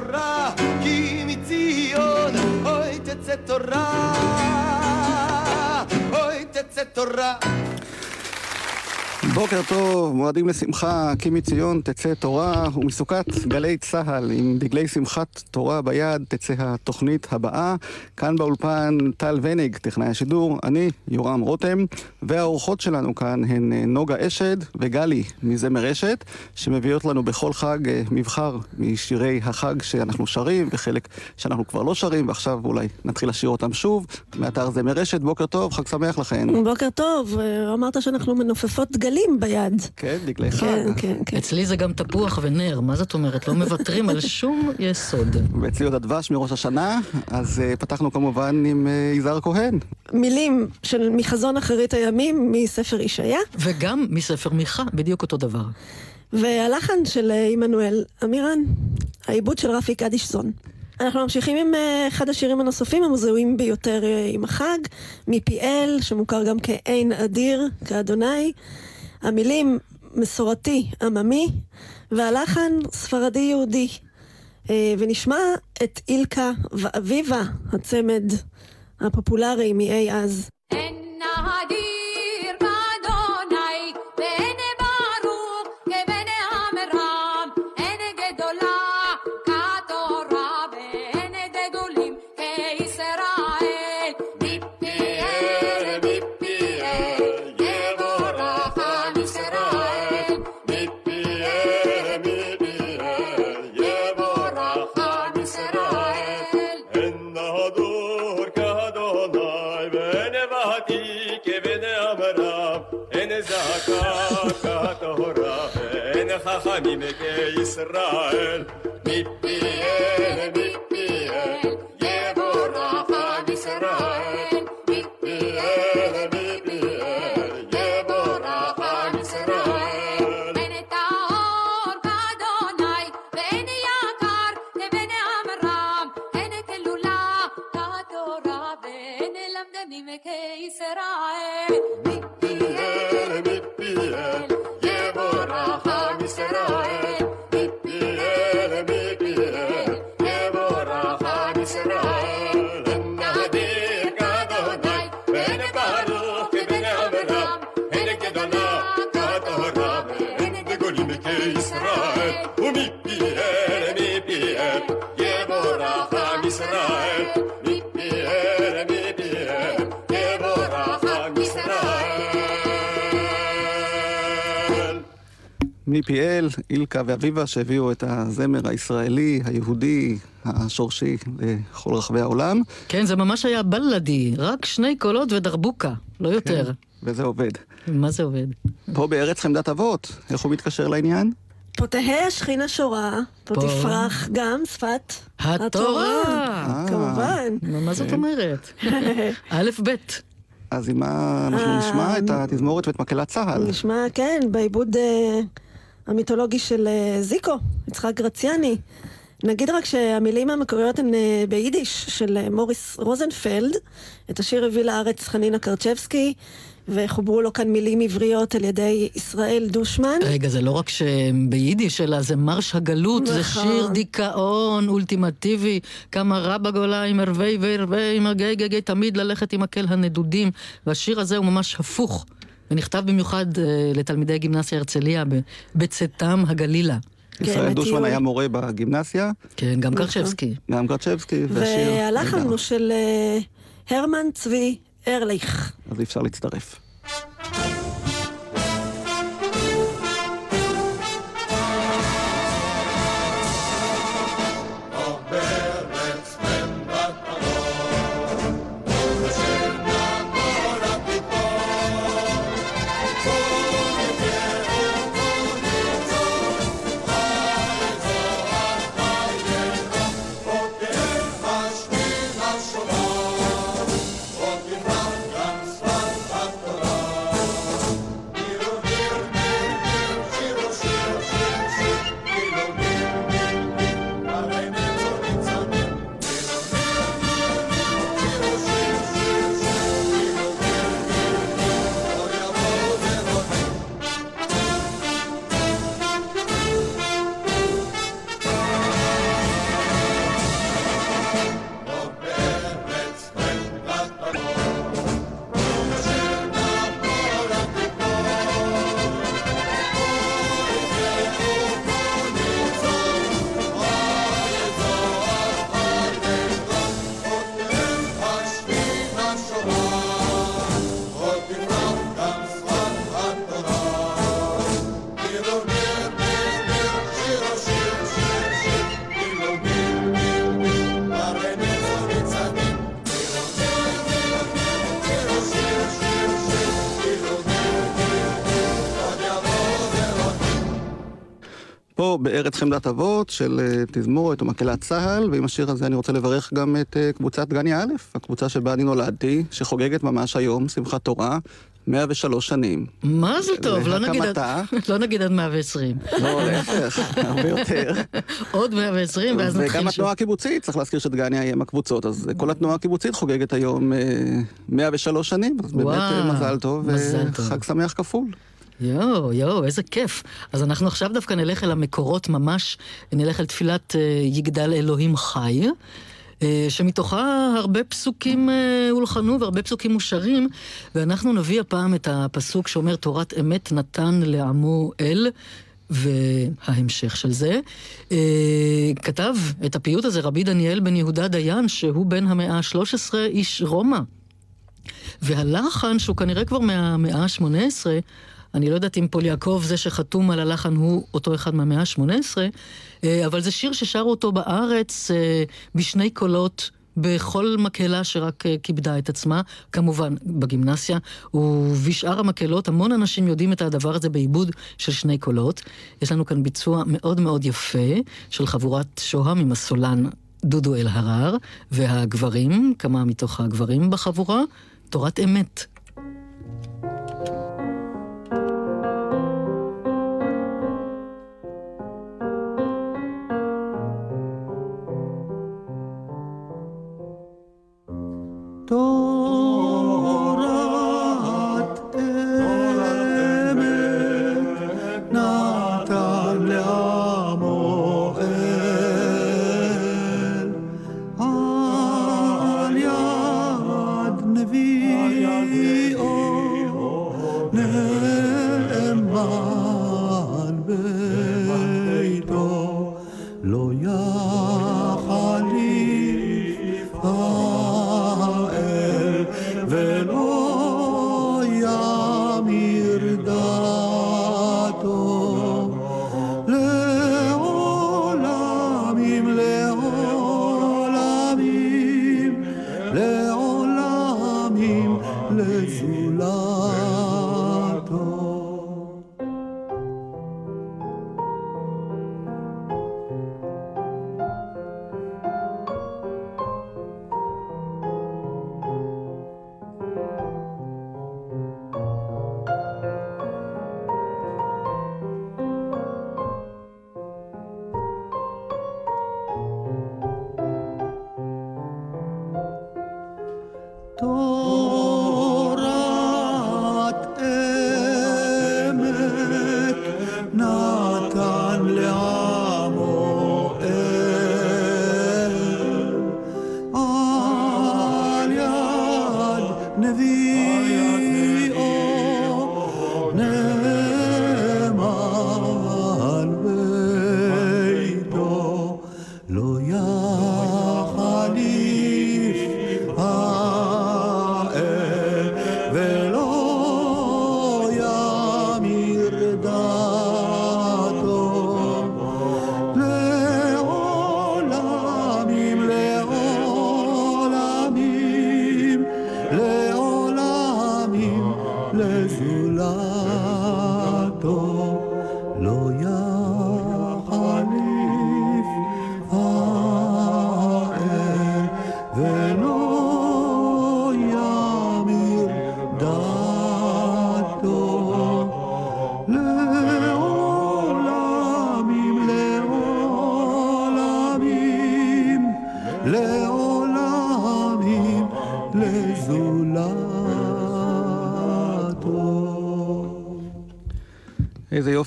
תורה, כי מציון אוי תצא תורה, אוי תצא תורה. בוקר טוב, מועדים לשמחה, כי מציון תצא תורה, ומסוכת גלי צה"ל עם דגלי שמחת תורה ביד תצא התוכנית הבאה. כאן באולפן טל ונג, טכנאי השידור, אני יורם רותם, והאורחות שלנו כאן הן אה, נוגה אשד וגלי מזמר רשת, שמביאות לנו בכל חג אה, מבחר משירי החג שאנחנו שרים, וחלק שאנחנו כבר לא שרים, ועכשיו אולי נתחיל לשיר אותם שוב, מאתר זמר רשת. בוקר טוב, חג שמח לכן. בוקר טוב, אה, אמרת שאנחנו מנופפות דגלים ביד. כן, דגלי חג. כן, כן, כן. אצלי זה גם תפוח ונר, מה זאת אומרת? לא מוותרים על שום יסוד. ואצלי עוד הדבש מראש השנה, אז uh, פתחנו כמובן עם uh, יזהר כהן. מילים של מחזון אחרית הימים מספר ישעיה, וגם מספר מיכה, בדיוק אותו דבר. והלחן של אה, עמנואל אמירן, העיבוד של רפי קדישזון. אנחנו ממשיכים עם אחד השירים הנוספים המזוהים ביותר עם החג, מפיאל, שמוכר גם כעין אדיר, כאדוני. המילים מסורתי, עממי, והלחן ספרדי יהודי. אה, ונשמע את אילקה ואביבה, הצמד הפופולרי מאי אז. אין נהדיר واني نجاي إسرائيل מפי-אל, אילקה ואביבה, שהביאו את הזמר הישראלי, היהודי, השורשי לכל רחבי העולם, כן, זה ממש היה בלאדי, רק שני קולות ודרבוקה, לא יותר. וזה עובד. מה זה עובד? פה בארץ חמדת אבות, איך הוא מתקשר לעניין? פה תהא השכינה שורה, פה. תפרח גם שפת התורה! אה, כמובן. מה זאת אומרת? א' ב'. אז עם מה אנחנו אה, נשמע את התזמורת ואת מקהלת צה"ל? נשמע, כן, בעיבוד אה, המיתולוגי של אה, זיקו, יצחק גרציאני. נגיד רק שהמילים המקוריות הן אה, ביידיש של אה, מוריס רוזנפלד. את השיר הביא לארץ חנינה קרצ'בסקי, וחוברו לו כאן מילים עבריות על ידי ישראל דושמן. רגע, זה לא רק שביידיש, אלא זה מרש הגלות, זה נכון. שיר דיכאון אולטימטיבי. כמה רע בגולה עם ערבי וערבי, עם הגי גי גי, תמיד ללכת עם מקל הנדודים. והשיר הזה הוא ממש הפוך, ונכתב במיוחד אה, לתלמידי גימנסיה הרצליה בצאתם הגלילה. ישראל כן, דושמן. היה מורה בגימנסיה, כן, גם קרצ'בסקי. גם גרצ'בסקי, והשיר... והלחן. הוא של אה, הרמן צבי ארליך. אז אי אפשר להצטרף. פה בארץ חמדת אבות של אה, תזמורת ומקהלת צה"ל, ועם השיר הזה אני רוצה לברך גם את אה, קבוצת גניה א', הקבוצה שבה אני נולדתי, שחוגגת ממש היום, שמחת תורה, 103 שנים. מה זה טוב, לא נגיד, עד-. לא נגיד עד 120. לא, להפך, הרבה יותר. עוד 120 ואז נתחיל וגם שוב. התנועה הקיבוצית, צריך להזכיר שדגניה היא אם הקבוצות, אז כל התנועה הקיבוצית חוגגת היום אה, 103 שנים, אז באמת אה, מזל טוב. וחג שמח כפול. יואו, יואו, איזה כיף. אז אנחנו עכשיו דווקא נלך אל המקורות ממש, נלך אל תפילת אה, יגדל אלוהים חי, אה, שמתוכה הרבה פסוקים אה, הולחנו והרבה פסוקים מושרים, ואנחנו נביא הפעם את הפסוק שאומר תורת אמת נתן לעמו אל. וההמשך של זה. כתב את הפיוט הזה רבי דניאל בן יהודה דיין, שהוא בן המאה ה-13, איש רומא. והלחן, שהוא כנראה כבר מהמאה ה-18, אני לא יודעת אם פול יעקב, זה שחתום על הלחן, הוא אותו אחד מהמאה ה-18, אה, אבל זה שיר ששרו אותו בארץ אה, בשני קולות. בכל מקהלה שרק אה, כיבדה את עצמה, כמובן בגימנסיה, ובשאר המקהלות המון אנשים יודעים את הדבר הזה בעיבוד של שני קולות. יש לנו כאן ביצוע מאוד מאוד יפה של חבורת שוהם עם הסולן דודו אלהרר, והגברים, כמה מתוך הגברים בחבורה, תורת אמת.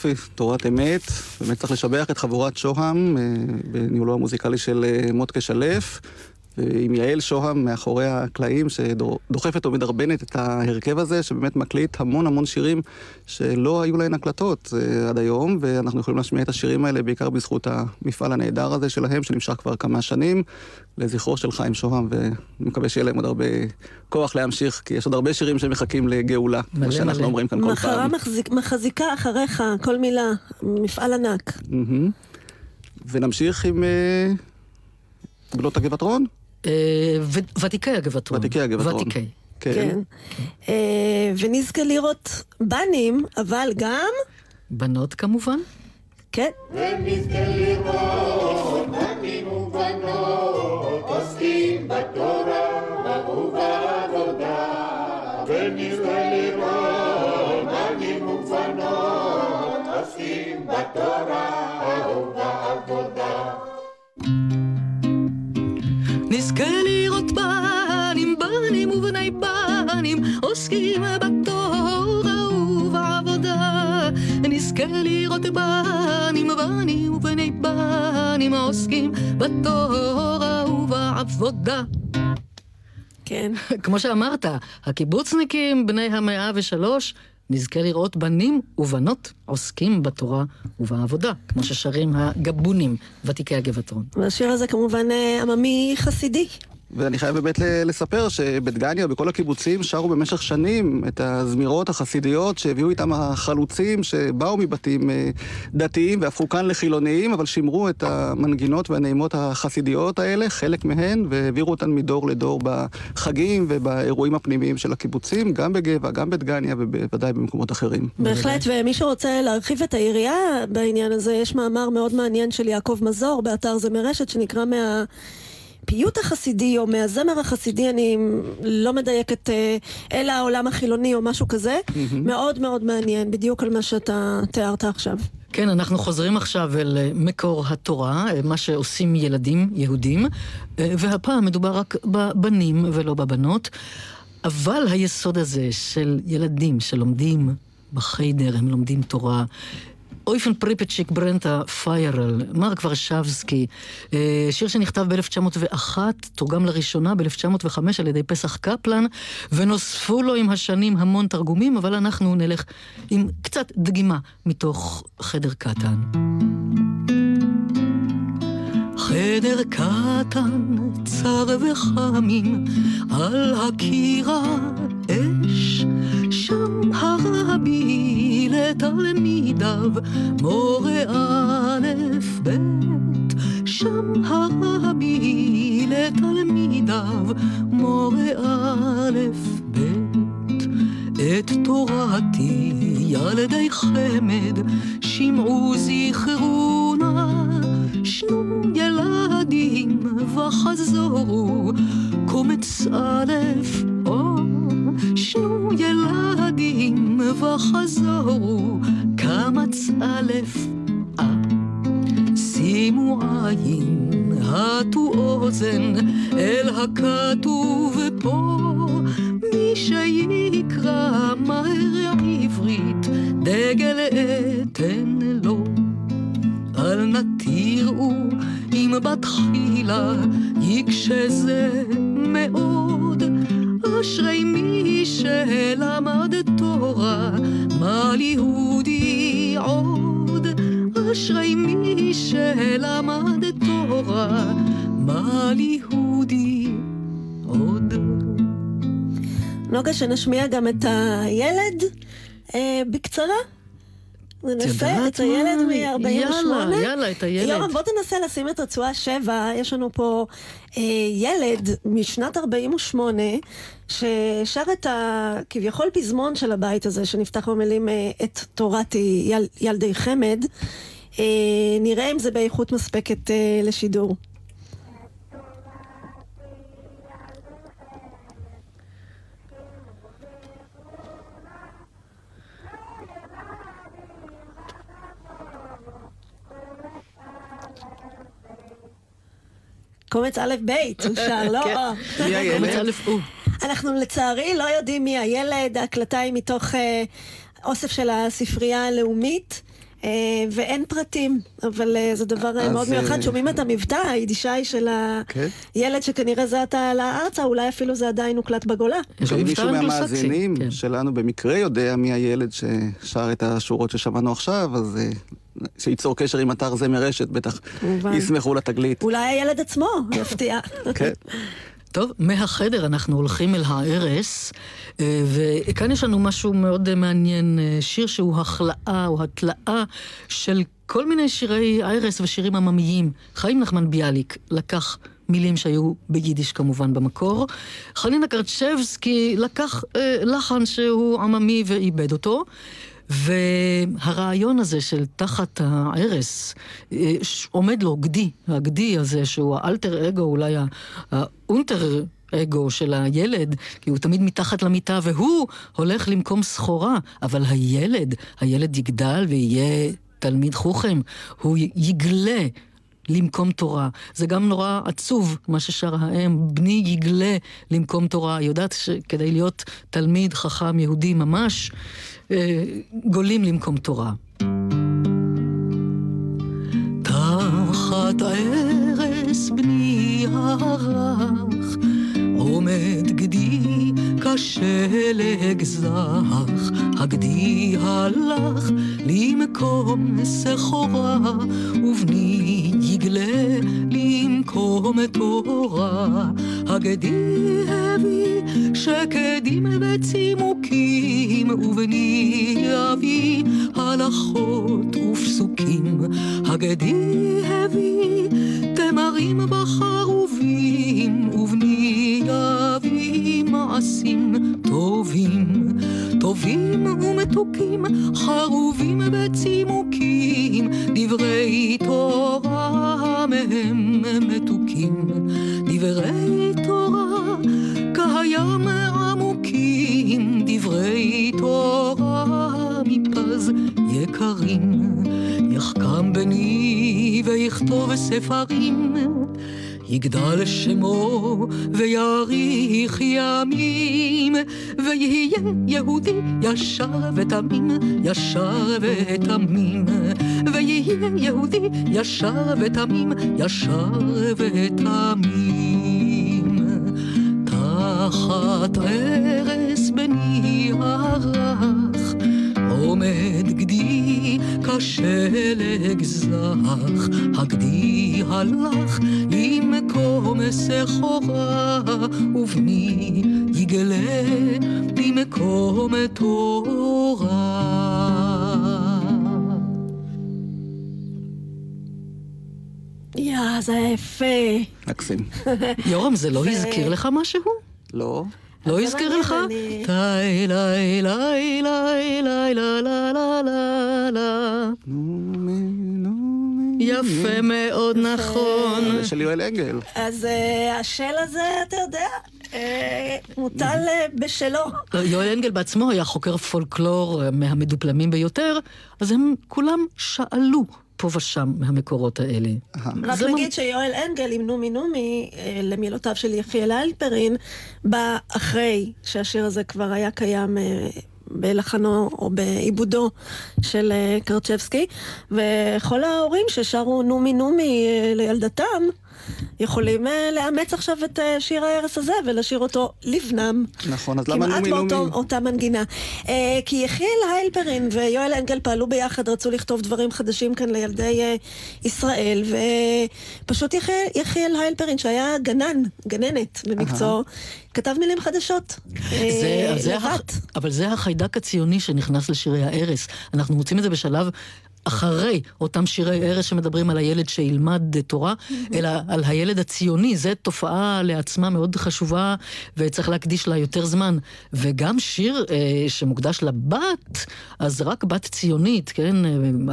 יופי, תורת אמת. באמת צריך לשבח את חבורת שוהם אה, בניהולו המוזיקלי של אה, מוטקה שלף. ועם יעל שוהם מאחורי הקלעים, שדוחפת ומדרבנת את ההרכב הזה, שבאמת מקליט המון המון שירים שלא היו להן הקלטות אה, עד היום, ואנחנו יכולים להשמיע את השירים האלה בעיקר בזכות המפעל הנהדר הזה שלהם, שנמשך כבר כמה שנים, לזכרו של חיים שוהם, ואני מקווה שיהיה להם עוד הרבה כוח להמשיך, כי יש עוד הרבה שירים שמחכים לגאולה, כמו שאנחנו מלא. אומרים כאן כל פעם. מחרה מחזיקה אחריך, כל מילה, מפעל ענק. Mm-hmm. ונמשיך עם בנות הגבעת רון. אה, ותיקי הגבעתרון. ותיקי הגבעתרון. ותיקי. כן. כן. אה, ונזכה לראות בנים, אבל גם... בנות כמובן. כן. ונזכה לראות בנים ובנות בנים, עוסקים בתורה ובעבודה. נזכה לראות בנים, בנים ובני בנים, עוסקים בתורה ובעבודה. כן. כמו שאמרת, הקיבוצניקים בני המאה ושלוש נזכה לראות בנים ובנות עוסקים בתורה ובעבודה, כמו ששרים הגבונים, ותיקי הגבעתרון. והשיר הזה כמובן אה, עממי חסידי. ואני חייב באמת לספר שבדגניה, בכל הקיבוצים, שרו במשך שנים את הזמירות החסידיות שהביאו איתם החלוצים שבאו מבתים אה, דתיים והפכו כאן לחילוניים, אבל שימרו את המנגינות והנעימות החסידיות האלה, חלק מהן, והעבירו אותן מדור לדור בחגים ובאירועים הפנימיים של הקיבוצים, גם בגבע, גם בדגניה ובוודאי במקומות אחרים. בהחלט, ומי שרוצה להרחיב את היריעה בעניין הזה, יש מאמר מאוד מעניין של יעקב מזור באתר זמרשת, שנקרא מה... מהפיוט החסידי או מהזמר החסידי, אני לא מדייקת, אה, אל העולם החילוני או משהו כזה. Mm-hmm. מאוד מאוד מעניין, בדיוק על מה שאתה תיארת עכשיו. כן, אנחנו חוזרים עכשיו אל אה, מקור התורה, אה, מה שעושים ילדים יהודים, והפעם מדובר רק בבנים ולא בבנות. אבל היסוד הזה של ילדים שלומדים בחיידר, הם לומדים תורה, אויפן פריפצ'יק ברנטה פיירל, מרק ורשבסקי, אה, שיר שנכתב ב-1901, תורגם לראשונה ב-1905 על ידי פסח קפלן, ונוספו לו עם השנים המון תרגומים, אבל אנחנו נלך עם קצת דגימה מתוך חדר קטן. חדר קטן, צר וחמים, על הקירה אש, שם הרבי לתלמידיו, מורה א' ב', שם הרבי לתלמידיו, מורה א' ב'. את תורתי ילדי חמד, שמעו זכרו נא שנו ילדים וחזורו, קומץ א', או, שנו ילדים וחזורו, קמץ א', אה. שימו עין, הטו אוזן, אל הכתוב פה, מי שיקרא מהר עברית, דגל אתן לו. אל נא תראו אם בתחילה יקשה זה מאוד. אשרי מי שלמד תורה, מה ליהודי עוד? אשרי מי שלמד תורה, מה ליהודי עוד? נוגה, שנשמיע גם את הילד אה, בקצרה. ננסה את הילד מ-48. יאללה, יאללה, את הילד. יורם, בוא תנסה לשים את רצועה 7. יש לנו פה אה, ילד משנת 48, ששר את הכביכול פזמון של הבית הזה, שנפתח במילים אה, את תורת יל, ילדי חמד. אה, נראה אם זה באיכות מספקת אה, לשידור. קומץ א' ב', הוא שר, לא? כן. מי הילד? קומץ א' הוא. אנחנו לצערי לא יודעים מי הילד, ההקלטה היא מתוך אה, אוסף של הספרייה הלאומית. אה, ואין פרטים, אבל אה, זה דבר מאוד מיוחד. שומעים את המבטא היידישאי של כן. הילד שכנראה זה עתה עלה ארצה, אולי אפילו זה עדיין הוקלט בגולה. ואם מבטא מישהו מהמאזינים כן. שלנו במקרה יודע מי הילד ששר את השורות ששמענו עכשיו, אז שייצור קשר עם אתר זמר רשת, בטח כמובן. ישמחו לתגלית. אולי הילד עצמו יפתיע. כן. טוב, מהחדר אנחנו הולכים אל הערש, אה, וכאן יש לנו משהו מאוד מעניין, אה, שיר שהוא החלאה או התלאה של כל מיני שירי הערש ושירים עממיים. חיים נחמן ביאליק לקח מילים שהיו ביידיש כמובן במקור. חנינה קרצ'בסקי לקח אה, לחן שהוא עממי ועיבד אותו. והרעיון הזה של תחת הערש, אה, עומד לו גדי, הגדי הזה שהוא האלטר אגו, אולי האונטר אגו של הילד, כי הוא תמיד מתחת למיטה והוא הולך למקום סחורה, אבל הילד, הילד יגדל ויהיה תלמיד חוכם, הוא יגלה. למקום תורה. זה גם נורא עצוב, מה ששרה האם, בני יגלה למקום תורה. היא יודעת שכדי להיות תלמיד חכם יהודי ממש, אה, גולים למקום תורה. תחת ערש בני הרך, עומד גדי כשלג זך, הגדי הלך למקום סחורה, ובני יגלה למקום תורה. הגדי הביא שקדים וצימוקים, ובני יביא הלכות ופסוקים. הגדי הביא תמרים בחרובים, ובני יביא מעשים טובים. טובים ומתוקים, חרובים וצימוקים, דברי תורה מהם מתוקים. דברי תורה כהים עמוקים, דברי תורה מפז יקרים. יחכם בני ויכתוב ספרים, יגדל שמו ויאריך ימים, ויהיה יהודי ישר ותמים, ישר ותמים, ויהיה יהודי ישר ותמים, ישר ותמים. תחת ערש בני הרך, עומד גדי כשלג זך, הגדי הלך למקום סחורה, ובני יגלה למקום תורה. יא, זה היה יפה. מקסים. יורם, זה לא הזכיר לך משהו? לא? לא הזכיר לך? טי לי לי לי לי לה לה לה לה יפה מאוד, נכון. זה של יואל אנגל. אז אה, השל הזה, אתה יודע, אה, מוטל אה, בשלו. לא, יואל אנגל בעצמו היה חוקר פולקלור מהמדופלמים ביותר, אז הם כולם שאלו פה ושם מהמקורות האלה. רק נגיד שיואל אנגל עם נומי נומי, למילותיו של יחיאל אלפרין, בא אחרי שהשיר הזה כבר היה קיים בלחנו או בעיבודו של אה, קרצ'בסקי, וכל ההורים ששרו נומי נומי אה, לילדתם, יכולים אה, לאמץ עכשיו את אה, שיר ההרס הזה ולשיר אותו לבנם. נכון, אז למה נומי כמעט נומי? באותה מנגינה. אה, כי יחיאל היילפרין ויואל אנגל פעלו ביחד, רצו לכתוב דברים חדשים כאן לילדי ישראל, ופשוט יחיאל, היילפרין, שהיה גנן, גננת במקצועו, כתב מילים חדשות. אה, זה, זה הח... אבל זה החיידק הציוני שנכנס לשירי הערש. אנחנו מוצאים את זה בשלב אחרי אותם שירי ערש שמדברים על הילד שילמד תורה, אלא על הילד הציוני. זו תופעה לעצמה מאוד חשובה, וצריך להקדיש לה יותר זמן. וגם שיר אה, שמוקדש לבת, אז רק בת ציונית, כן?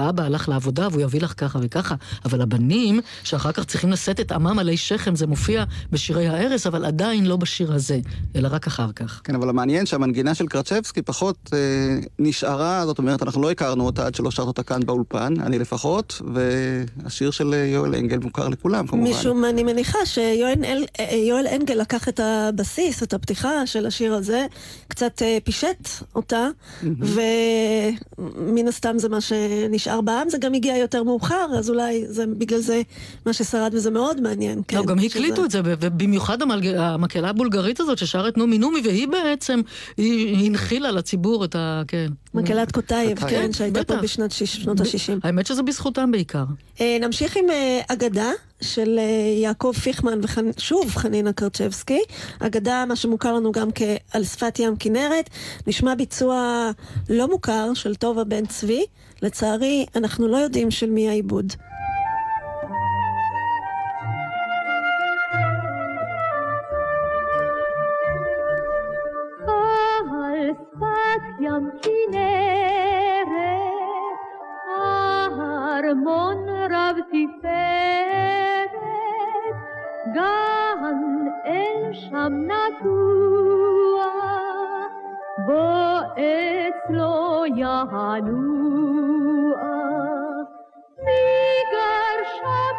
אבא הלך לעבודה והוא יביא לך ככה וככה, אבל הבנים, שאחר כך צריכים לשאת את עמם עלי שכם, זה מופיע בשירי הערש, אבל עדיין לא בשיר הזה, אלא רק אחר כך. כן, אבל המעניין שהמנגינה של קרצ'בסקי פחות אה, נשארה, זאת אומרת, אנחנו לא הכרנו אותה עד שלא שרת אותה כאן באולפן. באולפן, אני לפחות, והשיר של יואל אנגל מוכר לכולם, כמובן. משום אני מניחה שיואל אל- יואל אנגל לקח את הבסיס, את הפתיחה של השיר הזה, קצת אה, פישט אותה, ומן הסתם זה מה שנשאר בעם, זה גם הגיע יותר מאוחר, אז אולי זה בגלל זה מה ששרד וזה מאוד מעניין. כן, לא, גם שזה- הקליטו את זה, ובמיוחד המקהלה הבולגרית הזאת ששרת נומי נומי, והיא בעצם, היא הנחילה לציבור את ה... כן. מקהלת קוטייב. כן, שהייתה פה. בשנות שיש- שנות ה-60. האמת שזה בזכותם בעיקר. אה, נמשיך עם אה, אגדה של אה, יעקב פיכמן ושוב חנינה קרצ'בסקי. אגדה, מה שמוכר לנו גם כעל שפת ים כנרת. נשמע ביצוע לא מוכר של טובה בן צבי. לצערי, אנחנו לא יודעים של מי העיבוד. על שפת ים כנרת, ארמון רב תפארת, גן אל שם נטוע, בו אצלו ינוע. מי גר שם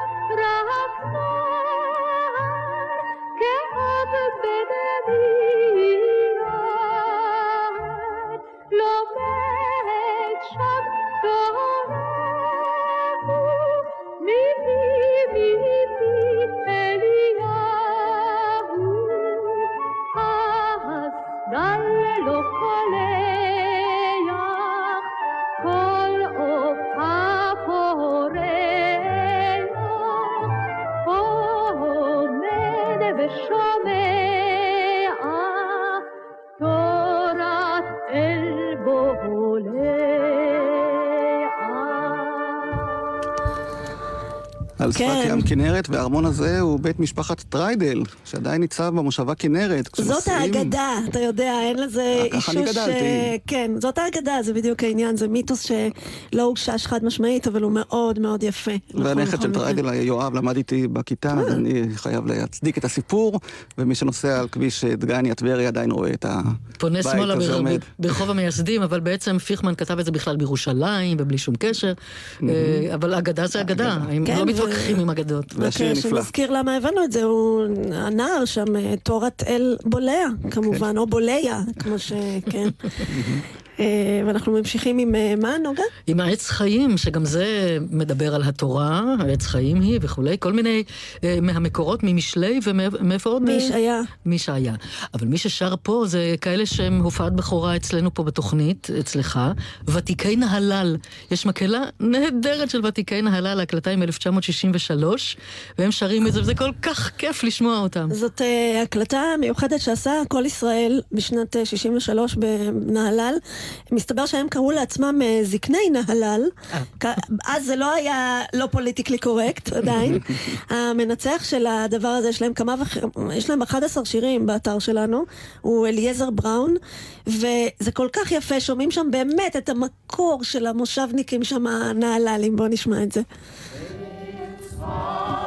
לומד שם תורה, על שפת כן. ים כנרת, והארמון הזה הוא בית משפחת טריידל, שעדיין ניצב במושבה כנרת. זאת האגדה, אתה יודע, אין לזה אה, ככה אני אישוש... גדלתי. אה, כן, זאת האגדה, זה בדיוק העניין, זה מיתוס שלא אושש חד משמעית, אבל הוא מאוד מאוד יפה. והנכד נכון, של מקרה. טריידל, יואב, למד איתי בכיתה, אז אני חייב להצדיק את הסיפור, ומי שנוסע על כביש דגניה טבריה עדיין רואה את פונה הבית שמאלה הזה עומד. ברחוב המייסדים, אבל בעצם פיכמן כתב את זה בכלל בירושלים ובלי שום קשר. אה, אבל אגדה זה אגדה, כן, לא מתווכחים עם אגדות. והשיר רק נפלא. שנזכיר למה הבנו את זה, הוא הנער שם, אה, תורת אל בולע, כמובן, או בולע, כמו ש... כן. אה, ואנחנו ממשיכים עם אה, מה, נוגה? עם העץ חיים, שגם זה מדבר על התורה, העץ חיים היא וכולי, כל מיני אה, מהמקורות, ממשלי ומאיפה עוד? מישעיה. מישעיה. אבל מי ששר פה זה כאלה שהם הופעת בכורה אצלנו פה בתוכנית, אצלך, ותיקי נהלל. יש מקהלה נהדרת של ותיקי נהלל, ההקלטה עם 1963, והם שרים את זה, וזה כל כך כיף לשמוע אותם. זאת הקלטה מיוחדת שעשה כל ישראל בשנת אה, 63 בנהלל. מסתבר שהם קראו לעצמם אה, זקני נהלל. כ- אז זה לא היה לא פוליטיקלי קורקט עדיין. המנצח של הדבר הזה, יש להם כמה וכ... יש להם 11 שירים באתר שלנו, הוא אליעזר בראון, וזה כל כך יפה, שומעים שם באמת את המקור של המושבניקים שם, הנהללים. בואו נשמע את זה. Thank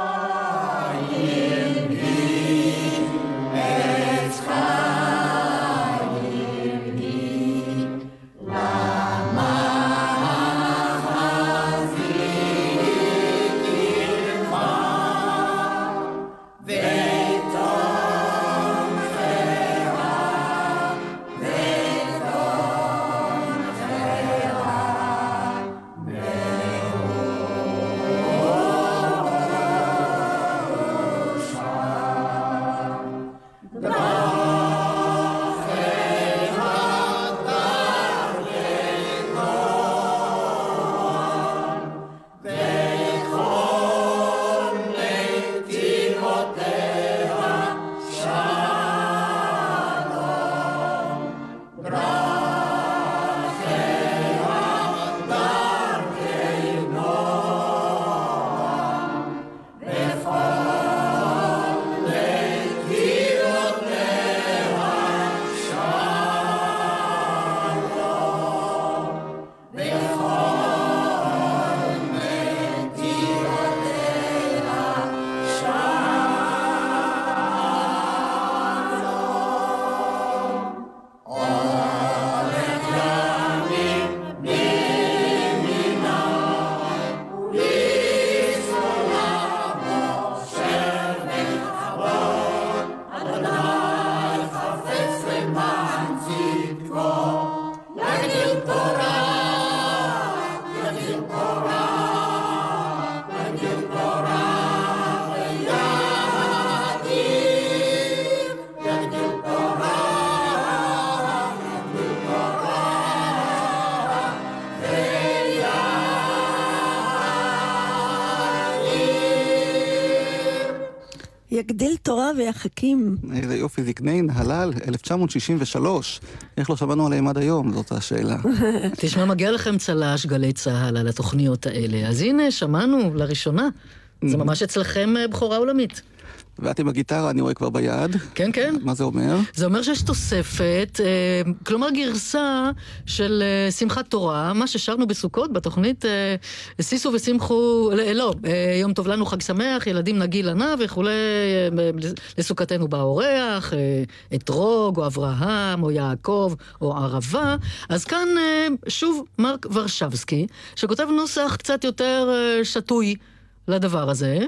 תורה ויחכים. איזה יופי, זקני נהלל, 1963. איך לא שמענו עליהם עד היום? זאת השאלה. תשמע, מגיע לכם צל"ש גלי צה"ל על התוכניות האלה. אז הנה, שמענו לראשונה. זה ממש אצלכם אה, בכורה עולמית. ואת עם הגיטרה, אני רואה כבר ביד. כן, כן. מה זה אומר? זה אומר שיש תוספת, אה, כלומר גרסה של אה, שמחת תורה, מה ששרנו בסוכות בתוכנית אה, שישו ושמחו, לא, יום טוב לנו, חג שמח, ילדים נגיל ענה וכולי, לסוכתנו בא אורח, אה, אתרוג או אברהם או יעקב או ערבה. אז כאן שוב מרק ורשבסקי, שכותב נוסח קצת יותר שתוי. לדבר הזה.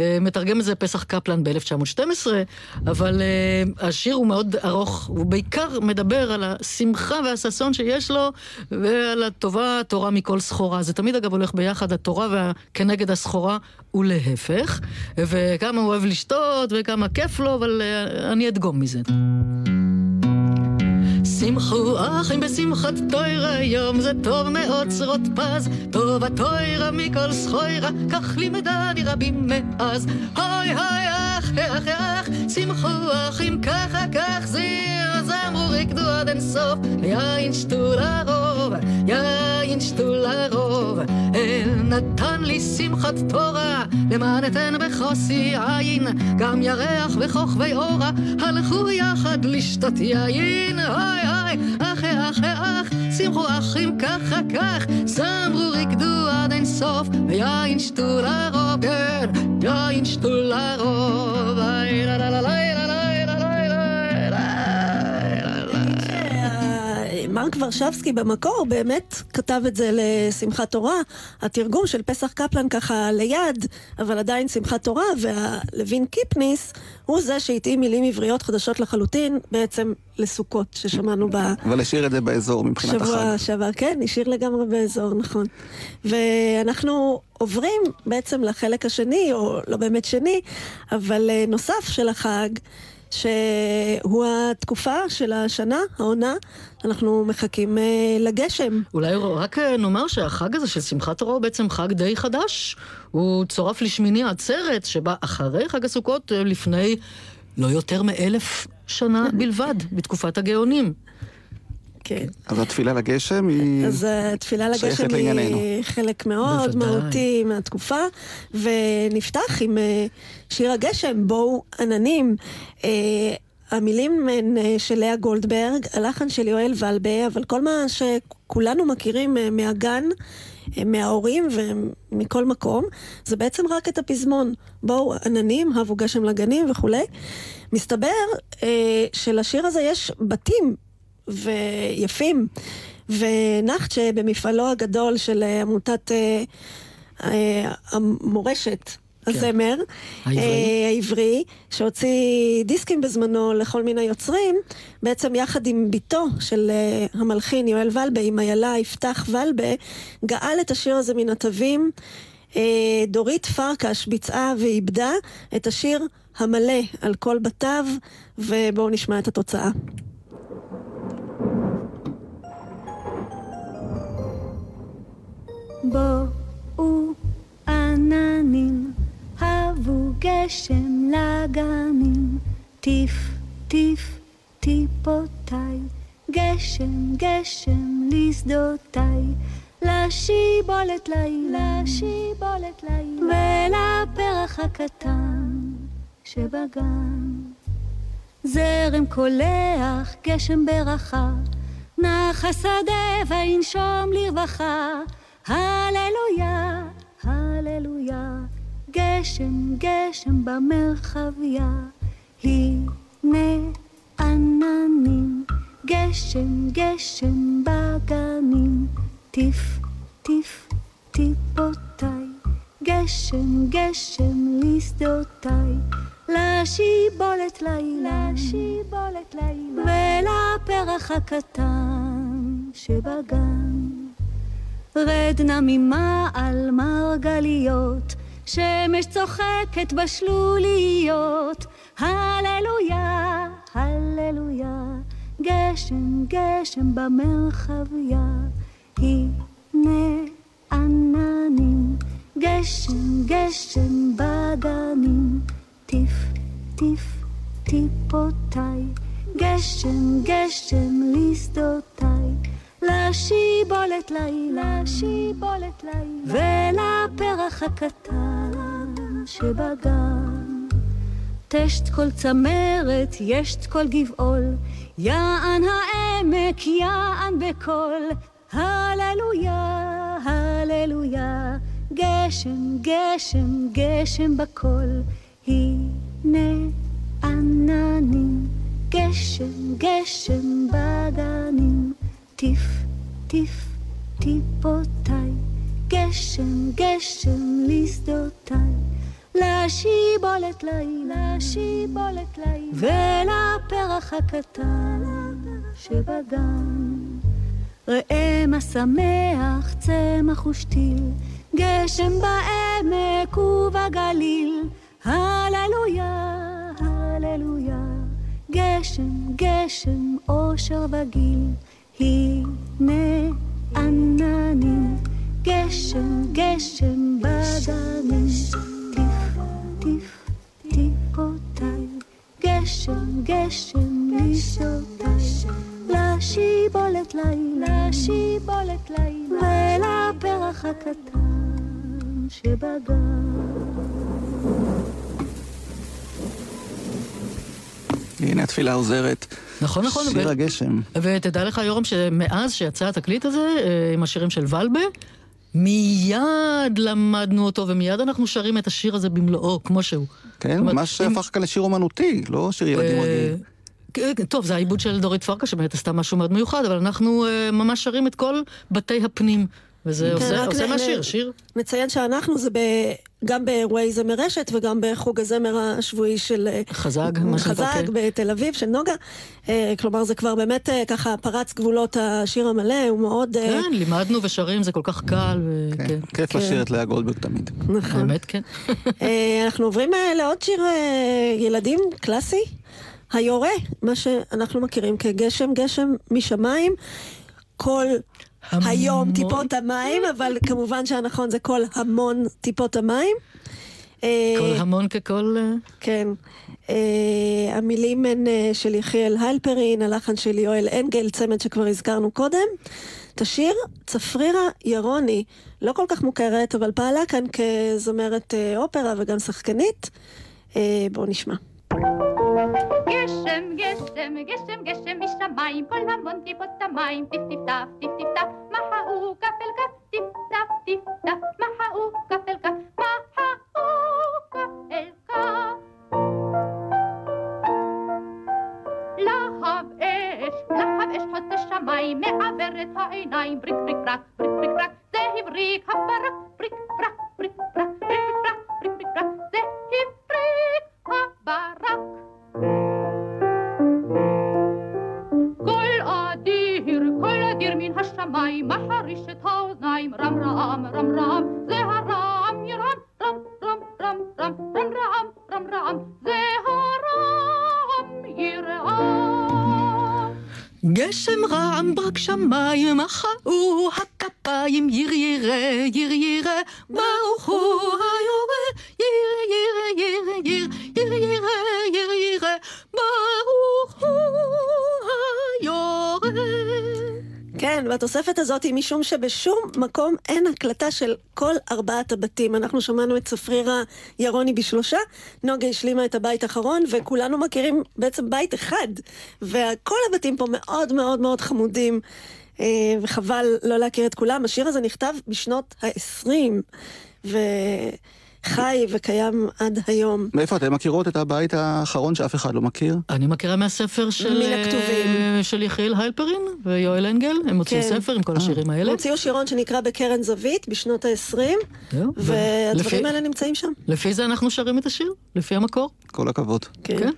אה, מתרגם את זה פסח קפלן ב-1912, אבל אה, השיר הוא מאוד ארוך, הוא בעיקר מדבר על השמחה והששון שיש לו ועל הטובה, התורה מכל סחורה. זה תמיד אגב הולך ביחד, התורה וה... כנגד הסחורה ולהפך. וכמה הוא אוהב לשתות וכמה כיף לו, אבל אה, אני אדגום מזה. שמחו אחים בשמחת תוירה, יום זה טוב מאוד צרות פז, טוב התוירה מכל סחוירה, כך לימדני רבים מאז. הוי הוי אח, אח, אח, שמחו אחים ככה כך זיר, זמרו רקדו עד אין סוף, יין שתו לרוב, לרוב. אל נתן לי שמחת תורה, למען אתן בכוסי עין, גם ירח וכוכבי אורה, הלכו יחד לשתות יין, הוי היי, אח, אח, אח, שמחו אחים ככה כך, זמרו רקדו עד אין סוף, ויין שתו לרוב, כן, יין שתו לרוב, איי, לה לה לה לה מרק ורשבסקי במקור באמת כתב את זה לשמחת תורה. התרגום של פסח קפלן ככה ליד, אבל עדיין שמחת תורה, והלווין קיפניס הוא זה שהתאים מילים עבריות חדשות לחלוטין בעצם לסוכות ששמענו ב... אבל השאיר את זה באזור מבחינת החג. שבוע שעבר, כן, השאיר לגמרי באזור, נכון. ואנחנו עוברים בעצם לחלק השני, או לא באמת שני, אבל אה, נוסף של החג, שהוא התקופה של השנה, העונה, אנחנו מחכים אה, לגשם. אולי רק אה, נאמר שהחג הזה של שמחת תורה הוא בעצם חג די חדש. הוא צורף לשמיני עצרת, שבא אחרי חג הסוכות, אה, לפני לא יותר מאלף שנה בלבד, בתקופת הגאונים. כן. אז התפילה לגשם היא... אז התפילה לגשם. היא חלק מאוד בוודאי. מהותי מהתקופה, ונפתח עם אה, שיר הגשם, בואו עננים. אה, המילים הן אה, של לאה גולדברג, הלחן של יואל ולבה, אבל כל מה שכולנו מכירים מהגן, מההורים ומכל מקום, זה בעצם רק את הפזמון. בואו עננים, הבו גשם לגנים וכולי. מסתבר אה, שלשיר הזה יש בתים ויפים. ונחצ'ה במפעלו הגדול של אה, עמותת אה, אה, המורשת, הזמר, העברי. אה, העברי, שהוציא דיסקים בזמנו לכל מיני יוצרים, בעצם יחד עם בתו של אה, המלחין יואל ולבה, עם איילה יפתח ולבה, גאל את השיר הזה מן התווים. אה, דורית פרקש ביצעה ואיבדה את השיר המלא על כל בתיו, ובואו נשמע את התוצאה. בואו עננים, הבו גשם לגנים, טיף טיף טיפותיי, גשם גשם לשדותיי, לשיבולת לי, לשיבולת לי, ולפרח הקטן שבגן. זרם קולח, גשם ברכה, נח השדה וינשום לרווחה. הללויה, הללויה, גשם, גשם במרחביה. הנה עננים, גשם, גשם בגנים. טיף, טיף, טיפותיי, גשם, גשם לשדותיי. לשיבולת לילה, לשיבולת לילה, ולפרח הקטן שבגן. רד נא ממעל מרגליות, שמש צוחקת בשלוליות. הללויה, הללויה, גשם, גשם במרחביה. הנה עננים, גשם, גשם בגנים. טיף, טיף טיפותיי, גשם גשם לשדותיי, לשיבולת לילה, שיבולת לילה, ולפרח הקטן שבגן. תשת כל צמרת, ישת כל גבעול, יען העמק, יען בקול, הללויה, הללויה, גשם, גשם, גשם בקול, הנה עננים, גשם, גשם בגנים, טיף, טיף, טיפותיי, גשם, גשם לשדותיי. לשיבולת לילה, שיבולת לילה, ולפרח הקטן שבגן. ראה מה שמח צמח ושתיל, גשם בעמק ובגליל, הללויה, הללויה, גשם, גשם, אושר וגיל, הנה עננים, גשם, גשם בגנים. טיף, טיפותיי, גשם, גשם לשעותיי, לשיבולת לילה, שיבולת לילה, ולפרח הקטן שבגן. הנה התפילה עוזרת. נכון, נכון. שיר ו- הגשם. ותדע לך, יורם, שמאז שיצא התקליט הזה, אה, עם השירים של ולבה, מיד למדנו אותו, ומיד אנחנו שרים את השיר הזה במלואו, כמו שהוא. כן, ממש אם- הפך כאן לשיר אומנותי, לא שיר ילדים אה, רגיל. כן, טוב, זה העיבוד של דורית פרקה, שבאמת עשתה משהו מאוד מיוחד, אבל אנחנו אה, ממש שרים את כל בתי הפנים. וזה כן, עושה- עושה מהשיר, נ- שיר. נציין שאנחנו זה ב... גם באירועי זמר רשת וגם בחוג הזמר השבועי של... אה, חזק, מה שנקרא, חזק כן. בתל אביב, של נוגה. אה, כלומר, זה כבר באמת אה, ככה פרץ גבולות השיר המלא, הוא מאוד... אה, כן, לימדנו ושרים, זה כל כך קל, כן, וכן. כיף כן. לשיר את לאה גולדברג תמיד. נכון. האמת, כן. אנחנו עוברים לעוד שיר ילדים קלאסי, היורה, מה שאנחנו מכירים כגשם, גשם משמיים. כל המון. היום טיפות המים, אבל כמובן שהנכון זה כל המון טיפות המים. אה, כל המון ככל... אה, כן. Uh, המילים הן של יחיאל הלפרין, הלחן של יואל אנגל, צמד שכבר הזכרנו קודם. את השיר צפרירה ירוני, לא כל כך מוכרת, אבל פעלה כאן כזמרת אופרה וגם שחקנית. בואו נשמע. גשם, גשם, גשם, גשם משמיים, כל המון טיפות המים, טיפ טיפ טף, טיפ טיפ טף, מחאו כף אל כף, טיפ טף, טיפ טף, מחאו כף אל כף, מחאו כף אל כף. להב אש, להב אש חוצה שמיים, מעבר את העיניים, בריק בריק ברק, בריק בריק ברק, זה הבריק הברק, בריק ברק, בריק ברק, בריק ברק, בריק ברק, זה הבריק הברק. השמיים, מחריש את האוזניים, רם רם, רם רם, זה הרם ירם, רם רם, רם רם, רם רם, רם רם, זה הרם ירם. גשם רעם ברק שמיים, מחאו הכפיים, ייר ירא, ייר ירא, ברוך הוא והתוספת הזאת היא משום שבשום מקום אין הקלטה של כל ארבעת הבתים. אנחנו שמענו את צפרירה ירוני בשלושה, נוגה השלימה את הבית האחרון, וכולנו מכירים בעצם בית אחד. וכל הבתים פה מאוד מאוד מאוד חמודים, אה, וחבל לא להכיר את כולם. השיר הזה נכתב בשנות ה-20, וחי וקיים עד היום. מאיפה אתן מכירות את הבית האחרון שאף אחד לא מכיר? אני מכירה מהספר של... מן הכתובים. אה, של יחיאל הלפרין ויואל אנגל, הם הוציאו כן. ספר עם כל השירים האלה. הם הוציאו שירון שנקרא בקרן זווית בשנות ה-20, זהו. והדברים לפי- האלה נמצאים שם. לפי זה אנחנו שרים את השיר, לפי המקור. כל הכבוד. כן.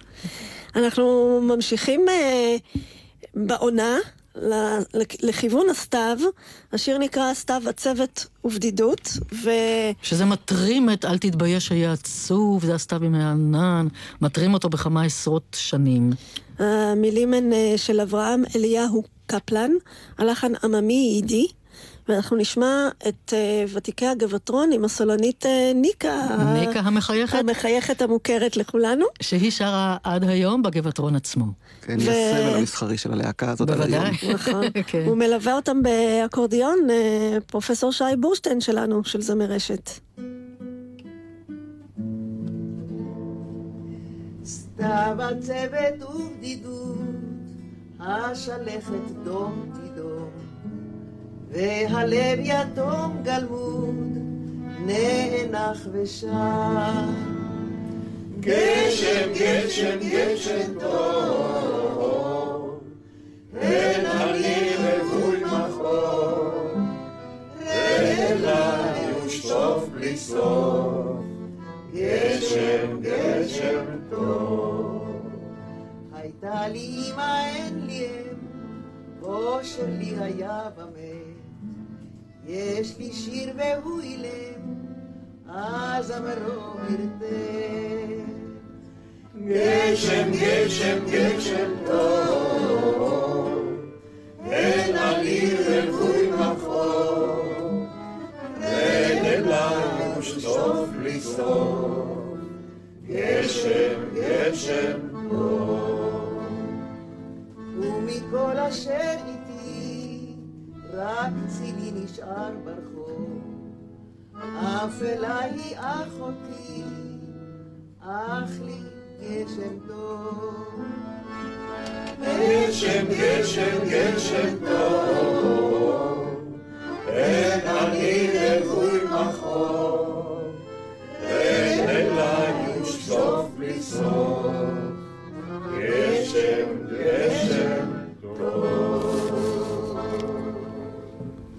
אנחנו ממשיכים אה, בעונה לכיוון הסתיו. השיר נקרא סתיו עצבת ובדידות, שזה מטרים את אל תתבייש היה עצוב, זה הסתיו עם הענן, מטרים אותו בכמה עשרות שנים. והמילים הן אה, של אברהם אליהו קפלן, הלחן עממי יידי, ואנחנו נשמע את אה, ותיקי הגבעתרון עם הסולנית אה, ניקה. ניקה המחייכת, המחייכת המוכרת לכולנו. שהיא שרה עד היום בגבעתרון עצמו. כן, היא הסמל המסחרי של הלהקה הזאת עד היום. בוודאי. נכון. כן. הוא מלווה אותם באקורדיון, אה, פרופסור שי בורשטיין שלנו, של זמר רשת. סתיו הצוות ובדידות, השלכת דום תידום, והלב יתום גלמוד, נאנח ושר. גשם, גשם, גשם טוב, אין אני רווי מחור, אליי ושטוף בלי סוף, גשם, גשם טוב. הייתה לי אמא אין לי אם, אושר לי היה במת. יש לי שיר והוא אילם, אז אמרו מרתף. גשם, גשם, גשם טוב, אין אני רווי מחור, רד אליי ושטוף בלי סוף, גשם, גשם טוב. ומכל אשר איתי, רק צילי נשאר ברחוב. אפלה היא אחותי, אך לי גשם טוב. גשם, גשם, גשם טוב, אין אני רווי מחור, רד אליי ושטוף בלי סוף, גשם, גשם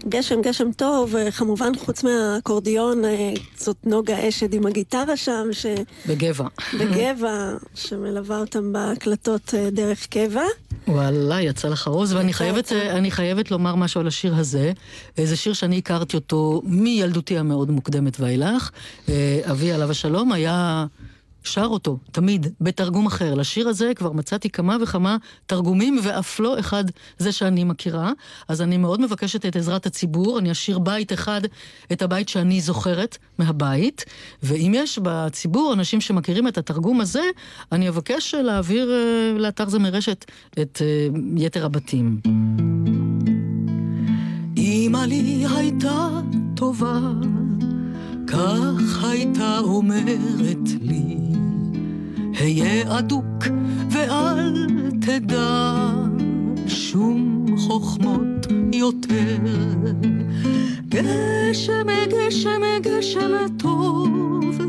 גשם, גשם טוב, וכמובן חוץ מהאקורדיון, אה, זאת נוגה אשד עם הגיטרה שם, בגבע. שבגבע, שמלווה אותם בהקלטות אה, דרך קבע. וואלה, יצא לך עוז, ואני חייבת, חייבת לומר משהו על השיר הזה. אה, זה שיר שאני הכרתי אותו מילדותי המאוד מוקדמת ואילך. אה, אבי עליו השלום היה שר אותו, תמיד, בתרגום אחר. לשיר הזה כבר מצאתי כמה וכמה תרגומים, ואף לא אחד זה שאני מכירה. אז אני מאוד מבקשת את עזרת הציבור, אני אשאיר בית אחד, את הבית שאני זוכרת מהבית, ואם יש בציבור אנשים שמכירים את התרגום הזה, אני אבקש להעביר אה, לאתר זמר רשת את אה, יתר הבתים. אמא לי הייתה טובה, כך הייתה אומרת לי, היה אדוק ואל תדע שום חוכמות יותר. גשם, גשם, גשם טוב,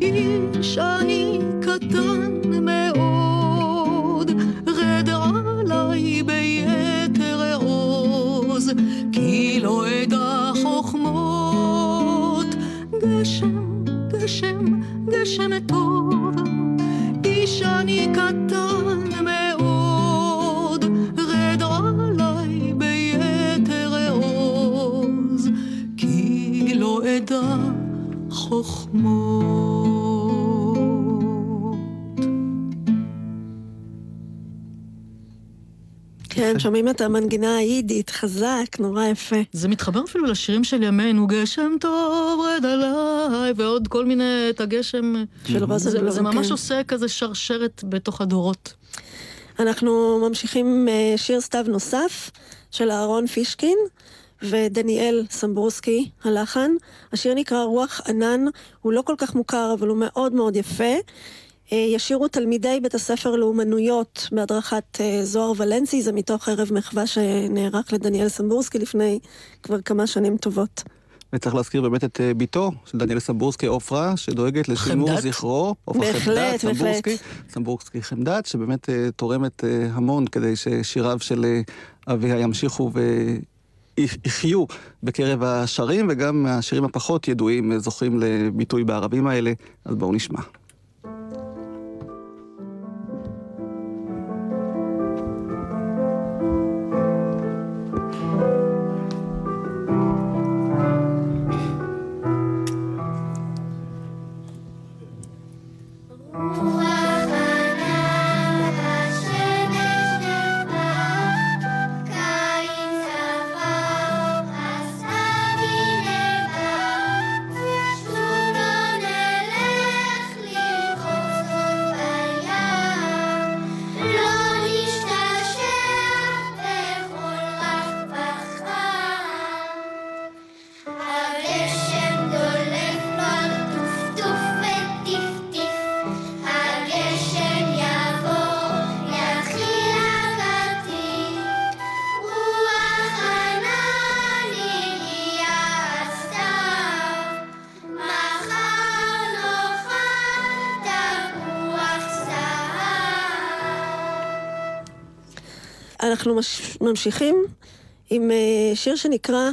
איש אני קטן מאוד, רד עליי ביתר עוז, כי לא אדע חוכמות. גשם, גשם, גשם טוב, איש אני קטן מאוד, רד עליי ביתר עוז, כי לא אדע חוכמות. כן, שומעים את המנגינה היידית, חזק, נורא יפה. זה מתחבר אפילו לשירים של ימינו, גשם טוב, רד עליי, ועוד כל מיני, את הגשם. של רוזנבלום, זה, זה ממש כן. עושה כזה שרשרת בתוך הדורות. אנחנו ממשיכים אה, שיר סתיו נוסף של אהרון פישקין ודניאל סמברוסקי, הלחן. השיר נקרא רוח ענן, הוא לא כל כך מוכר, אבל הוא מאוד מאוד יפה. אה, ישירו תלמידי בית הספר לאומנויות בהדרכת אה, זוהר ולנסי, זה מתוך ערב מחווה שנערך לדניאל סמבורסקי לפני כבר כמה שנים טובות. וצריך להזכיר באמת את אה, בתו של דניאל סמבורסקי, עופרה, שדואגת לשימור חמדת? זכרו. עופרה בהחלט, חמדת, בהחלט. סמבורסקי, סמבורסקי חמדת, שבאמת תורמת המון כדי ששיריו של אביה ימשיכו ויחיו בקרב השרים, וגם השירים הפחות ידועים זוכים לביטוי בערבים האלה, אז בואו נשמע. אנחנו מש... ממשיכים עם אה, שיר שנקרא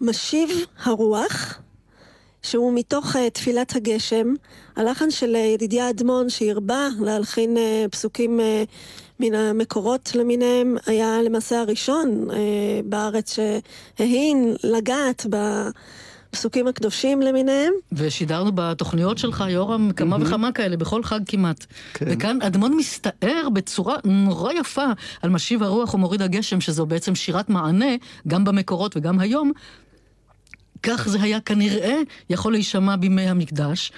משיב הרוח, שהוא מתוך אה, תפילת הגשם, הלחן של אה, ידידיה אדמון שהרבה להלחין פסוקים מן המקורות למיניהם, היה למעשה הראשון בארץ שההין לגעת בפסוקים הקדושים למיניהם. ושידרנו בתוכניות שלך, יורם, כמה וכמה כאלה, בכל חג כמעט. כן. וכאן אדמון מסתער בצורה נורא יפה על משיב הרוח ומוריד הגשם, שזו בעצם שירת מענה, גם במקורות וגם היום. כך זה היה כנראה יכול להישמע בימי המקדש.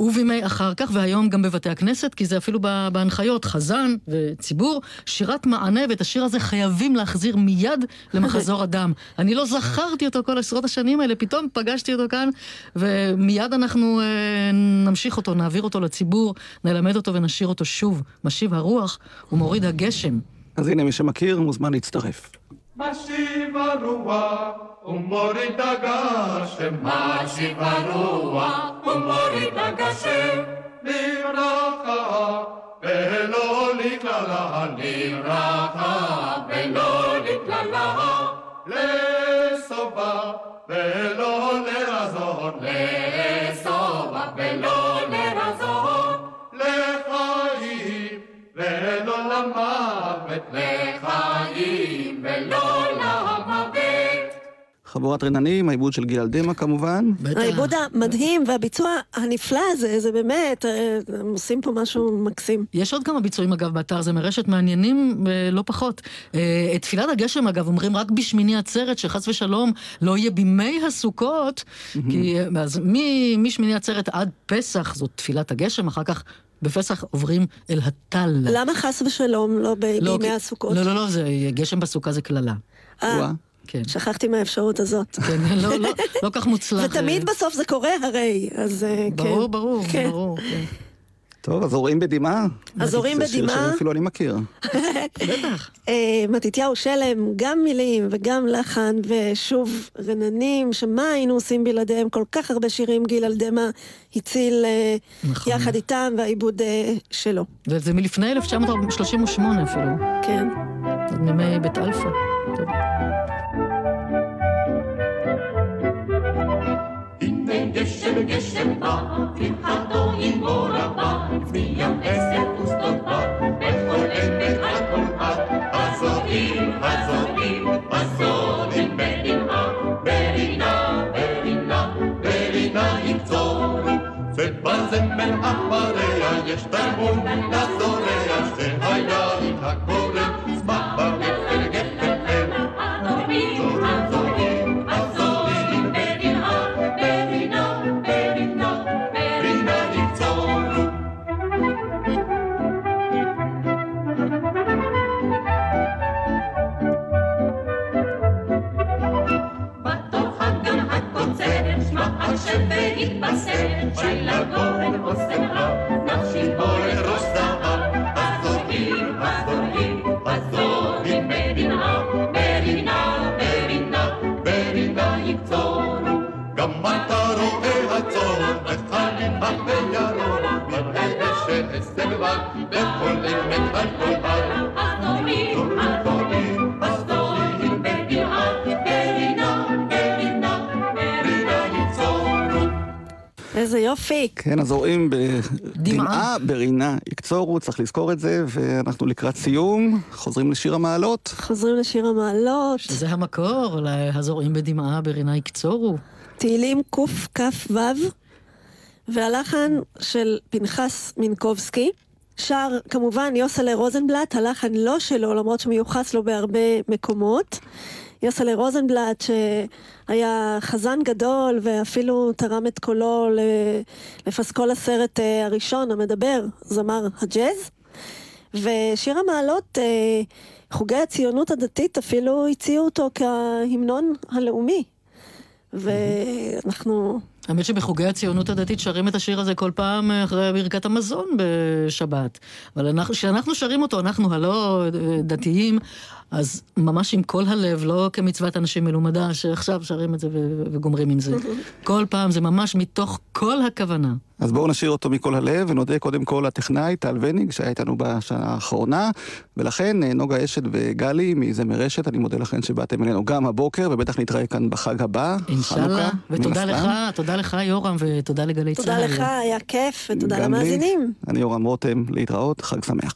ובימי אחר כך, והיום גם בבתי הכנסת, כי זה אפילו בהנחיות, חזן וציבור, שירת מענה, ואת השיר הזה חייבים להחזיר מיד למחזור אדם. אני לא זכרתי אותו כל עשרות השנים האלה, פתאום פגשתי אותו כאן, ומיד אנחנו אה, נמשיך אותו, נעביר אותו לציבור, נלמד אותו ונשאיר אותו שוב. משיב הרוח ומוריד הגשם. אז הנה, מי שמכיר מוזמן להצטרף. משיב הרוח ומוריד הגשם, משיב הרוח ומוריד הגשם, לברכה ולא לקללה, לברכה ולא לקללה, לשובע ולא לרזון, לשובע ולא לרזון, לחיים ולא למוות. חבורת רננים, העיבוד של גיל אלדמה כמובן. העיבוד המדהים והביצוע הנפלא הזה, זה באמת, אה, הם עושים פה משהו מקסים. יש עוד כמה ביצועים אגב באתר, זה מרשת מעניינים אה, לא פחות. אה, את תפילת הגשם אגב אומרים רק בשמיני עצרת, שחס ושלום לא יהיה בימי הסוכות, כי אז משמיני עצרת עד פסח זאת תפילת הגשם, אחר כך בפסח עוברים אל הטל. למה חס ושלום לא לא, בימי כי- הסוכות? לא, לא, לא, זה גשם בסוכה זה קללה. אה. כן. שכחתי מהאפשרות הזאת. כן, לא, לא, לא כך מוצלח. ותמיד בסוף זה קורה הרי, אז אה, כן. ברור, ברור, כן. ברור. כן. טוב, הזורעים בדמעה. הזורעים זה שיר בדמעה. שאפילו אני מכיר. בטח. אה, מתתיהו שלם, גם מילים וגם לחן, ושוב רננים, שמה היינו עושים בלעדיהם? כל כך הרבה שירים גיל אלדמה הציל אה, נכון. יחד איתם, והעיבוד אה, שלו. וזה מלפני 1938 אפילו, כן. עוד מימי בית אלפא. טוב. הנה גשם גשם בא, שמחתו עם אור רבה, מים עשר ושדות בה, בכל עמק על כל בת, הזוהים, הזוהים, הזוהים בדמעה, ברינה, ברינה, ברינה יקצור. ובזמר אחריה יש תרמון לזורע, שהיין הקורא, צמח שי לגורן אוסם רב, נפשי בוער ראש זהב, הזוהים, הזוהים, הזוהים בדמעה, ברינה, ברינה, ברינה יקצור. גם אתה רואה הצור, וחלים בירוק, מראה שעשב בא, בכל עמק על כל בר. איזה יופי. כן, אז רואים בדמעה, ברינה, יקצורו, צריך לזכור את זה, ואנחנו לקראת סיום, חוזרים לשיר המעלות. חוזרים לשיר המעלות, שזה המקור, הזורעים בדמעה ברינה יקצורו. תהילים קכ"ו, והלחן של פנחס מינקובסקי. שר כמובן יוסלה רוזנבלט, הלחן לא שלו, למרות שמיוחס לו בהרבה מקומות. יוסלה רוזנבלט, שהיה חזן גדול ואפילו תרם את קולו לפסקול הסרט אה, הראשון, המדבר, זמר הג'אז. ושיר המעלות, אה, חוגי הציונות הדתית אפילו הציעו אותו כהמנון הלאומי. ואנחנו... האמת שבחוגי הציונות הדתית שרים את השיר הזה כל פעם אחרי ברכת המזון בשבת. אבל אנחנו- כשאנחנו שרים אותו, אנחנו הלא אה, דתיים, אז ממש עם כל הלב, לא כמצוות אנשים מלומדה, שעכשיו שרים את זה ו- וגומרים עם זה. כל פעם זה ממש מתוך כל הכוונה. אז בואו נשאיר אותו מכל הלב, ונודה קודם כל לטכנאי טל וניג, שהיה איתנו בשנה האחרונה, ולכן אה, נוגה אשת וגלי מזמר רשת, אני מודה לכם שבאתם אלינו גם הבוקר, ובטח נתראה כאן בחג הבא, אינשאללה. מן ותודה. לך, תודה לך יורם, ותודה לגלי צה"ל. תודה לך, היה כיף, ותודה. למאזינים. אני יורם רותם, להתראות, חג שמח.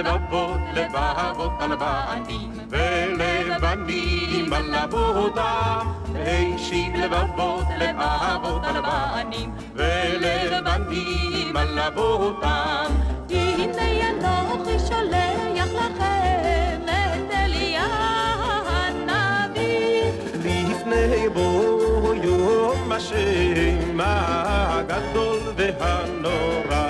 לבבות לבבות הלבנים ולבנים על עבודה. ראשית לבבות לבבות הלבנים ולבנים על עבודה. הנה אנוכי שולח לכם את אליהו הנביא. לפני בוא יום השם הגדול והנורא.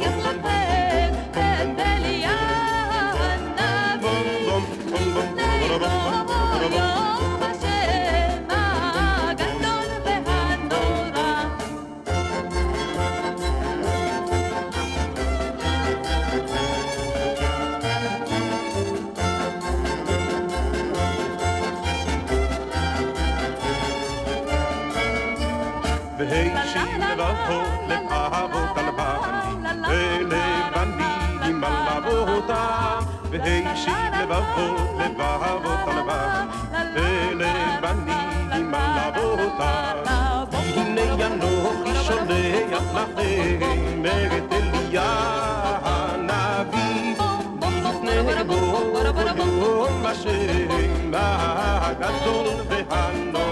והשיב לבבו לפעבות הלבנים, ולבנים על אבותם, והשיב לבבו לבבות הלבנים, ולבנים על אבותם. הנה ינוחי שולח לכם את אליה הנביא, לפני בוא יום השם הגדול והנורא.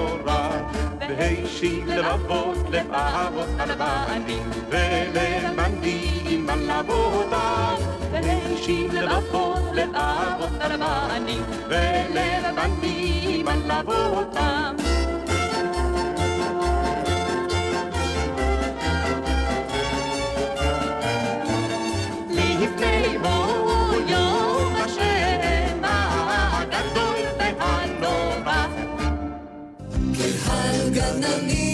והשיב לבבות לאהבות הלבנים ולמנדים על אבותיו והשיב לבבות לאהבות הלבנים ולמנדים על אבותיו no need.